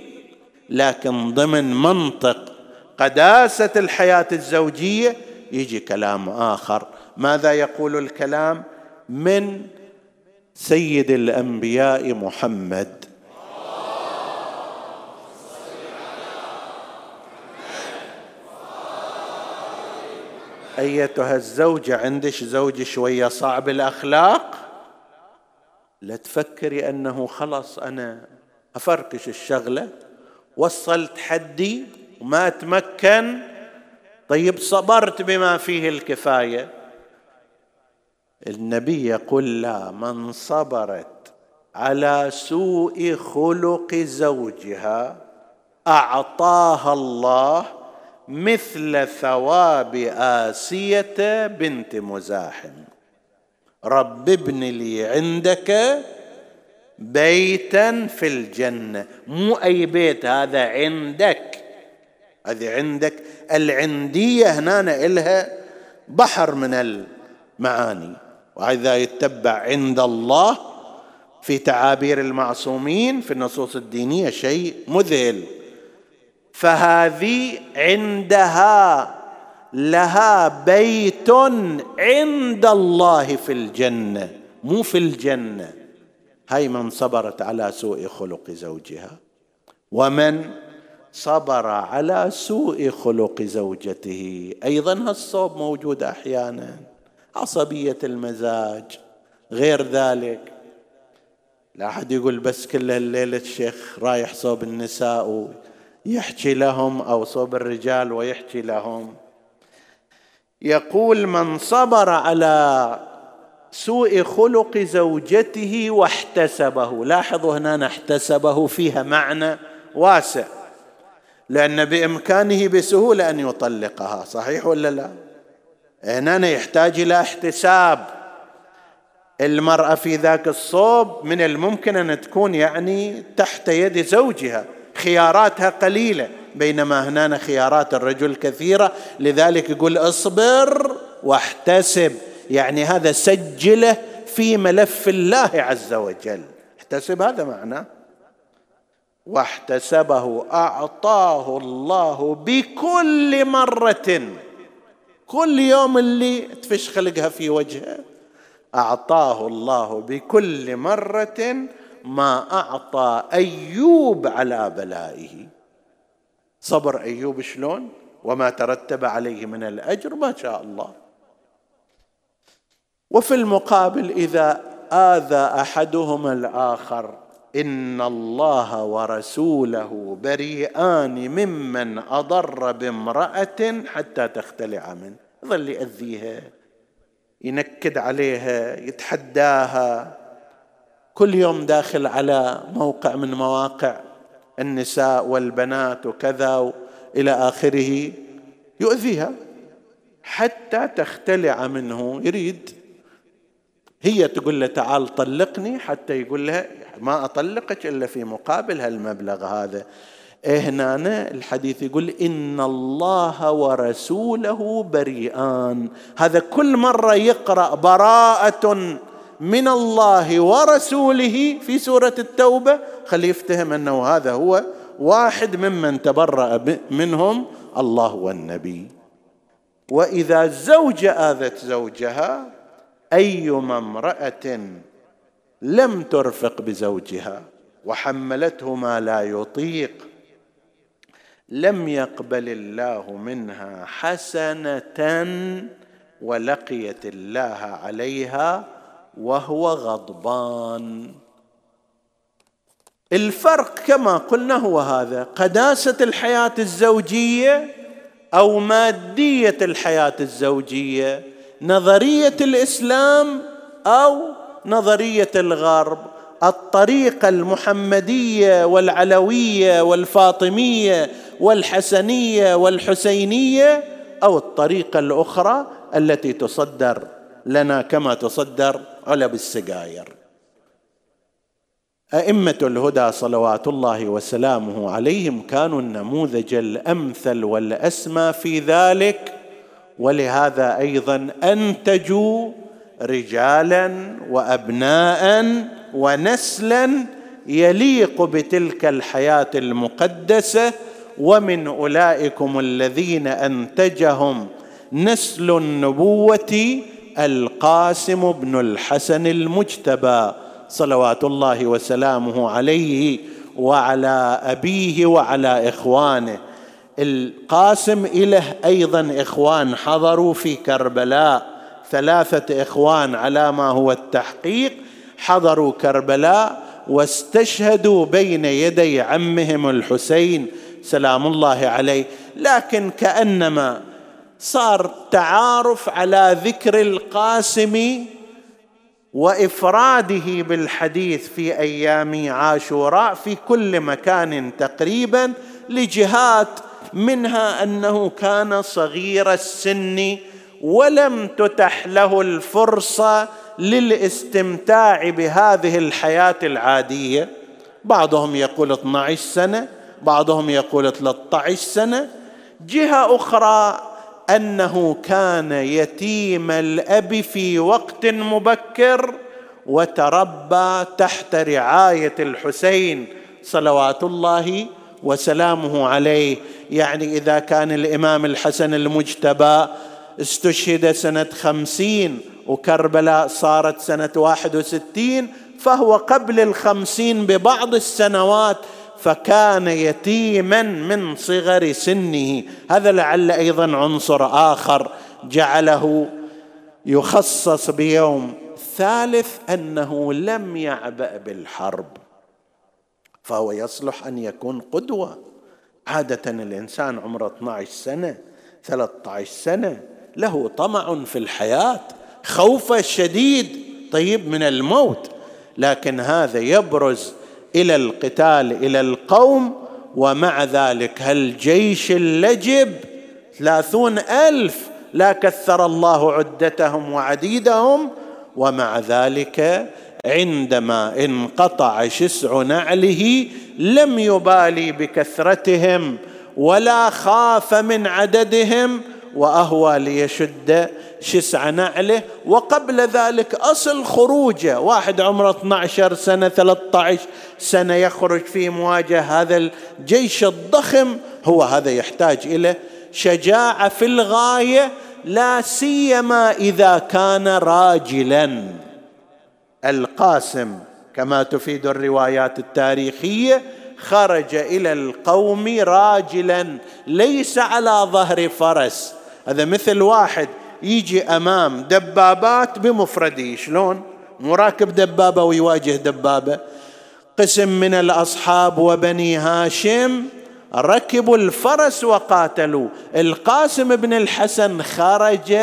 لكن ضمن منطق قداسة الحياة الزوجية يجي كلام آخر. ماذا يقول الكلام؟ من سيد الأنبياء محمد. أيتها الزوجه عندك زوج شوية صعب الأخلاق؟ لا تفكري أنه خلص أنا افركش الشغلة وصلت حدي وما أتمكن. طيب صبرت بما فيه الكفاية. النبي يقول لا من صبرت على سوء خلق زوجها أعطاها الله مثل ثواب آسية بنت مزاحم رب ابن لي عندك بيتا في الجنة. مو أي بيت هذا عندك. هذه عندك. العندية هنا إلها بحر من المعاني. وهذا يتبع عند الله في تعابير المعصومين في النصوص الدينية شيء مذهل. فهذه عندها لها بيت عند الله في الجنة مو في الجنة. هاي من صبرت على سوء خلق زوجها. ومن صبر على سوء خلق زوجته. أيضا هالصوب موجود أحيانا. عصبية المزاج. غير ذلك لا أحد يقول بس كل الليلة الشيخ رايح صوب النساء ويحكي لهم أو صوب الرجال ويحكي لهم. يقول من صبر على سوء خلق زوجته واحتسبه. لاحظوا هنا احتسبه فيها معنى واسع. لأن بإمكانه بسهولة أن يطلقها صحيح ولا لا؟ هنا يحتاج إلى احتساب. المرأة في ذاك الصوب من الممكن أن تكون يعني تحت يد زوجها. خياراتها قليلة بينما هنا خيارات الرجل كثيرة لذلك يقول اصبر واحتسب. يعني هذا سجله في ملف الله عز وجل. احتسب هذا معناه واحتسبه أعطاه الله بكل مرة. كل يوم اللي تفش خلقها في وجهه. أعطاه الله بكل مرة. ما أعطى أيوب على بلائه. صبر أيوب شلون؟ وما ترتب عليه من الأجر ما شاء الله. وفي المقابل إذا آذى احدهما الآخر إن الله ورسوله بريئان ممن أضر بامرأة حتى تختلع منه. ظل يأذيها ينكد عليها يتحداها. كل يوم داخل على موقع من مواقع النساء والبنات وكذا إلى آخره يؤذيها حتى تختلع منه. يريد. هي تقول له تعال طلقني حتى يقول لها ما أطلقك إلا في مقابل هالمبلغ هذا. إيه هنا الحديث يقول إن الله ورسوله بريئان. هذا كل مرة يقرأ براءة من الله ورسوله في سورة التوبة. خليه يفتهم أنه هذا هو واحد ممن تبرأ منهم الله والنبي. وإذا زوجة آذت زوجها أيما امرأة لم ترفق بزوجها وحملته ما لا يطيق لم يقبل الله منها حسنة ولقيت الله عليها وهو غضبان. الفرق كما قلنا هو هذا قداسة الحياة الزوجية أو مادية الحياة الزوجية نظرية الإسلام أو نظرية الغرب. الطريقة المحمدية والعلوية والفاطمية والحسنية والحسينية أو الطريقة الأخرى التي تصدر لنا كما تصدر علب السجاير. أئمة الهدى صلوات الله وسلامه عليهم كانوا النموذج الأمثل والأسمى في ذلك ولهذا أيضا أنتجوا رجالا وابناء ونسلا يليق بتلك الحياة المقدسة ومن أولئكم الذين أنتجهم نسل النبوة القاسم بن الحسن المجتبى صلوات الله وسلامه عليه وعلى أبيه وعلى إخوانه. القاسم له أيضا إخوان حضروا في كربلاء. ثلاثة إخوان على ما هو التحقيق. حضروا كربلاء واستشهدوا بين يدي عمهم الحسين سلام الله عليه. لكن كأنما صار تعارف على ذكر القاسم وإفراده بالحديث في أيام عاشوراء في كل مكان تقريبا لجهات منها أنه كان صغير السن ولم تتح له الفرصة للاستمتاع بهذه الحياة العادية. بعضهم يقول 12 سنة بعضهم يقول 13 سنة. جهة أخرى أنه كان يتيم الأب في وقت مبكر وتربى تحت رعاية الحسين صلوات الله وسلامه عليه. يعني إذا كان الإمام الحسن المجتبى استشهد سنة خمسين وكربلاء صارت سنة واحد وستين فهو قبل الخمسين ببعض السنوات فكان يتيما من صغر سنه. هذا لعل أيضا عنصر آخر جعله يخصص بيوم ثالث أنه لم يعبأ بالحرب. فهو يصلح أن يكون قدوة. عادة الإنسان عمره 12 سنة 13 سنة. له طمع في الحياة خوف شديد. طيب من الموت. لكن هذا يبرز إلى القتال إلى القوم ومع ذلك هالجيش اللجب ثلاثون ألف لا كثر الله عدتهم وعديدهم ومع ذلك عندما انقطع شسع نعله لم يبالي بكثرتهم ولا خاف من عددهم وأهوى ليشد شسع نعله. وقبل ذلك أصل خروجه. واحد عمره 12 سنة 13 سنة يخرج في مواجهة هذا الجيش الضخم. هو هذا يحتاج إلى شجاعة في الغاية لا سيما إذا كان راجلا. القاسم كما تفيد الروايات التاريخية خرج إلى القوم راجلا ليس على ظهر فرس. هذا مثل واحد يجي أمام دبابات بمفرده شلون؟ مراكب دبابة ويواجه دبابة. قسم من الأصحاب وبني هاشم ركبوا الفرس وقاتلوا. القاسم بن الحسن خرج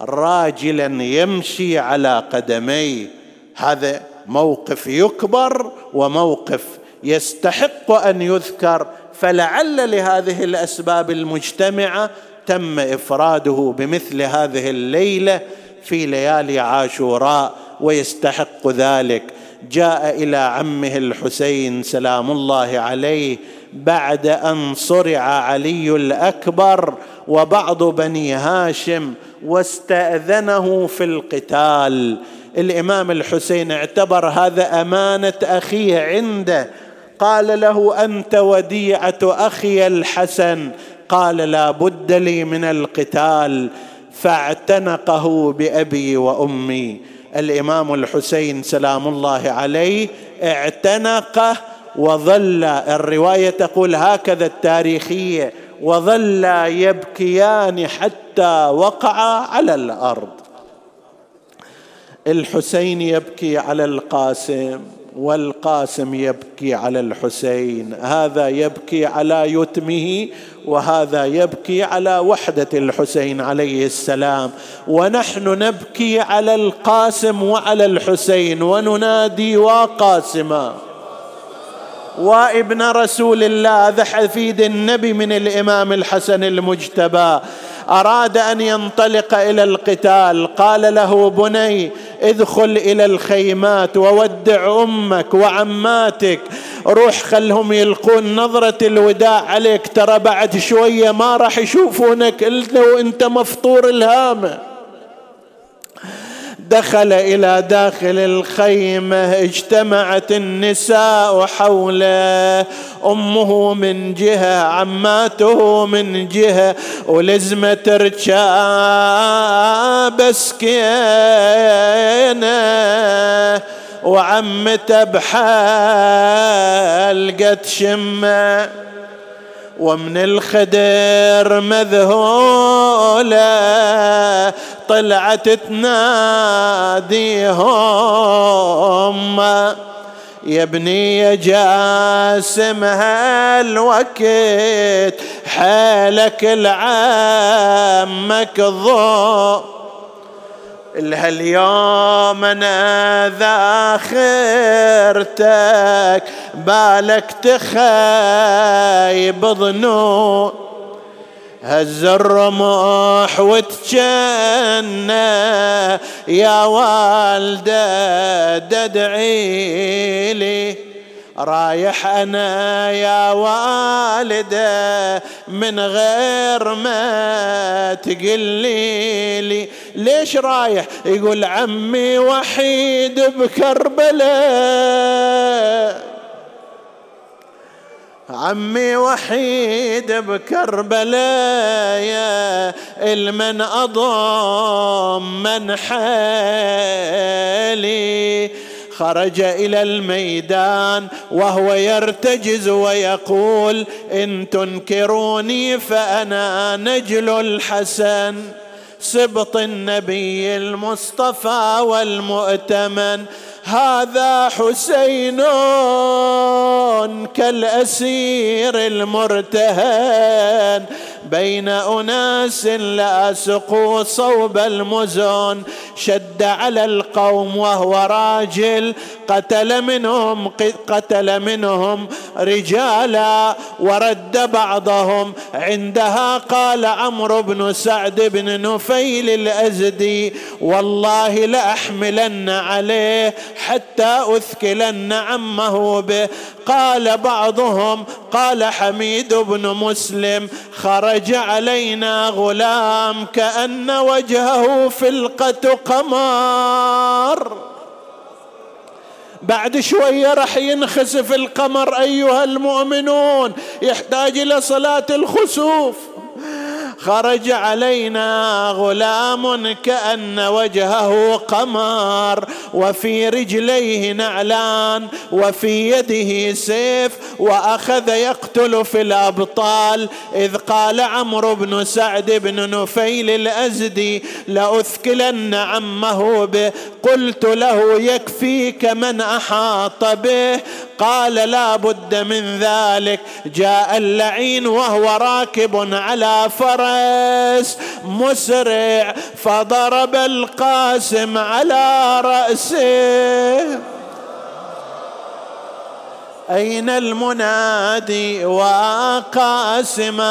راجلا يمشي على قدميه. هذا موقف يكبر وموقف يستحق أن يذكر. فلعل لهذه الأسباب المجتمعة تم إفراده بمثل هذه الليلة في ليالي عاشوراء ويستحق ذلك. جاء إلى عمه الحسين سلام الله عليه بعد أن صرع علي الأكبر وبعض بني هاشم واستأذنه في القتال. الإمام الحسين اعتبر هذا أمانة أخيه عنده. قال له أنت وديعة أخي الحسن قال لا بد لي من القتال فاعتنقه بأبي وأمي. الإمام الحسين سلام الله عليه اعتنقه وظل. الرواية تقول هكذا التاريخية وظل يبكيان حتى وقعا على الأرض. الحسين يبكي على القاسم. والقاسم يبكي على الحسين. هذا يبكي على يتمه وهذا يبكي على وحدة الحسين عليه السلام. ونحن نبكي على القاسم وعلى الحسين وننادي وقاسما وابن رسول الله! هذا حفيد النبي من الإمام الحسن المجتبى. أراد أن ينطلق إلى القتال. قال له بني ادخل إلى الخيمات وودع أمك وعماتك. روح خلهم يلقون نظرة الوداع عليك. ترى بعد شوية ما راح يشوفونك إلا وأنت مفطور الهامة. دخل إلى داخل الخيمة اجتمعت النساء حوله. أمه من جهة عماته من جهة. ولزمه رجاب سكينة. وعمته بحلقة شمة. ومن الخدر مذهولة. طلعت تناديهم. يا ابني يا جاسم هالوقت حالك العمك ضوء اليوم أنا ذاخرتك بالك تخايب ظنون هز الرمح وتجنى يا والدة تدعي لي. رايح أنا يا والدة من غير ما تقلي لي. ليش رايح؟ يقول عمي وحيد بكربلاء. عمي وحيد بكربلاء المن أضم من حالي. خرج إلى الميدان وهو يرتجز ويقول إن تنكروني فأنا نجل الحسن. سبط النبي المصطفى والمؤتمن هذا حسين كالأسير المرتهن. بين أناس لا سقوا صوب المزون شد على القوم وهو راجل قتل منهم قتل منهم رجالا ورد بعضهم. عندها قال عمرو بن سعد بن نفيل الأزدي والله لأحملن عليه حتى أثكلن عمه به. قال بعضهم قال حميد بن مسلم خرج علينا غلام كأن وجهه فلقة قمر. بعد شوية راح ينخسف القمر أيها المؤمنون يحتاج إلى صلاة الخسوف. خرج علينا غلام كأن وجهه قمر وفي رجليه نعلان وفي يده سيف وأخذ يقتل في الأبطال. إذ قال عمرو بن سعد بن نفيل الأزدي لأثكلن عمه به قلت له يكفيك من أحاط به. قال لا بد من ذلك. جاء اللعين وهو راكب على فرس مسرع فضرب القاسم على رأسه. أين المنادي وقاسما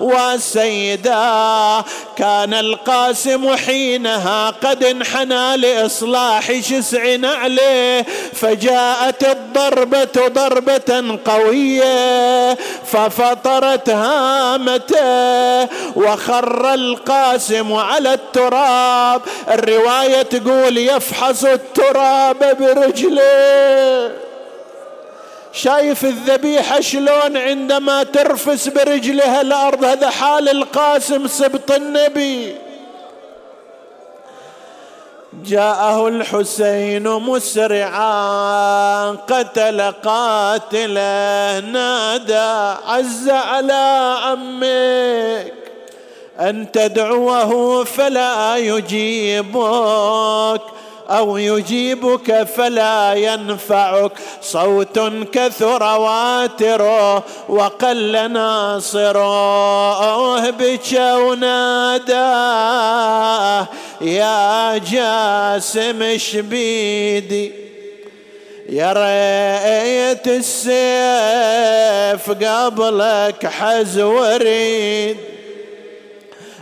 وسيدا كان القاسم حينها قد انحنى لإصلاح شسع نعله فجاءت الضربة ضربة قوية ففطرت هامته وخر القاسم على التراب. الرواية تقول يفحص التراب برجله. شايف الذبيحة شلون عندما ترفس برجلها الأرض؟ هذا حال القاسم سبط النبي. جاءه الحسين مسرعا قتل قاتله نادى عز على عمك أن تدعوه فلا يجيبك. أو يجيبك فلا ينفعك. صوت كثر واتره وقل ناصره بك وناداه يا جاسم شبيدي يا ريت السيف قبلك حز وريد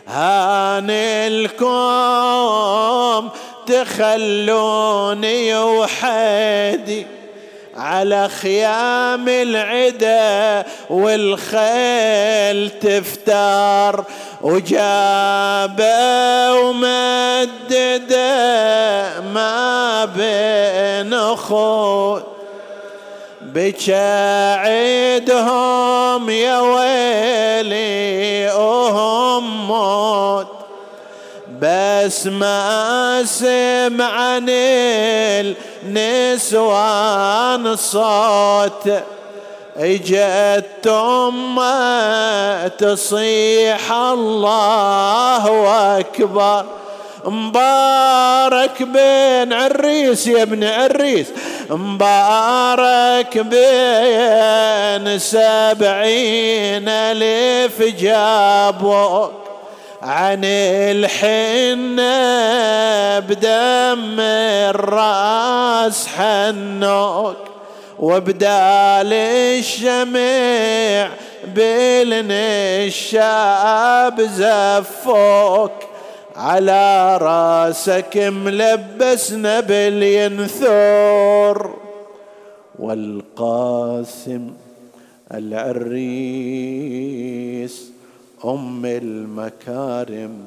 هاني الكوم تخلوني وحدي على خيام العدا والخيل تفتار وجابه ومدده ما بين اخوت بشاعدهم يا ويلي وهم موت. بس ما سمعن النسوان صوت اجت أمة تصيح الله أكبر. مبارك بين عريس يا ابن عريس. مبارك بين سبعين ألف جابوك. عن الحنة بدم الرأس حنوك وبدال الشمع بالنشاب زفوك على رأسك ملبسنا بالينثور والقاسم العريس أم المكارم.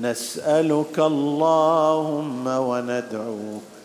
نسألك اللهم وندعوك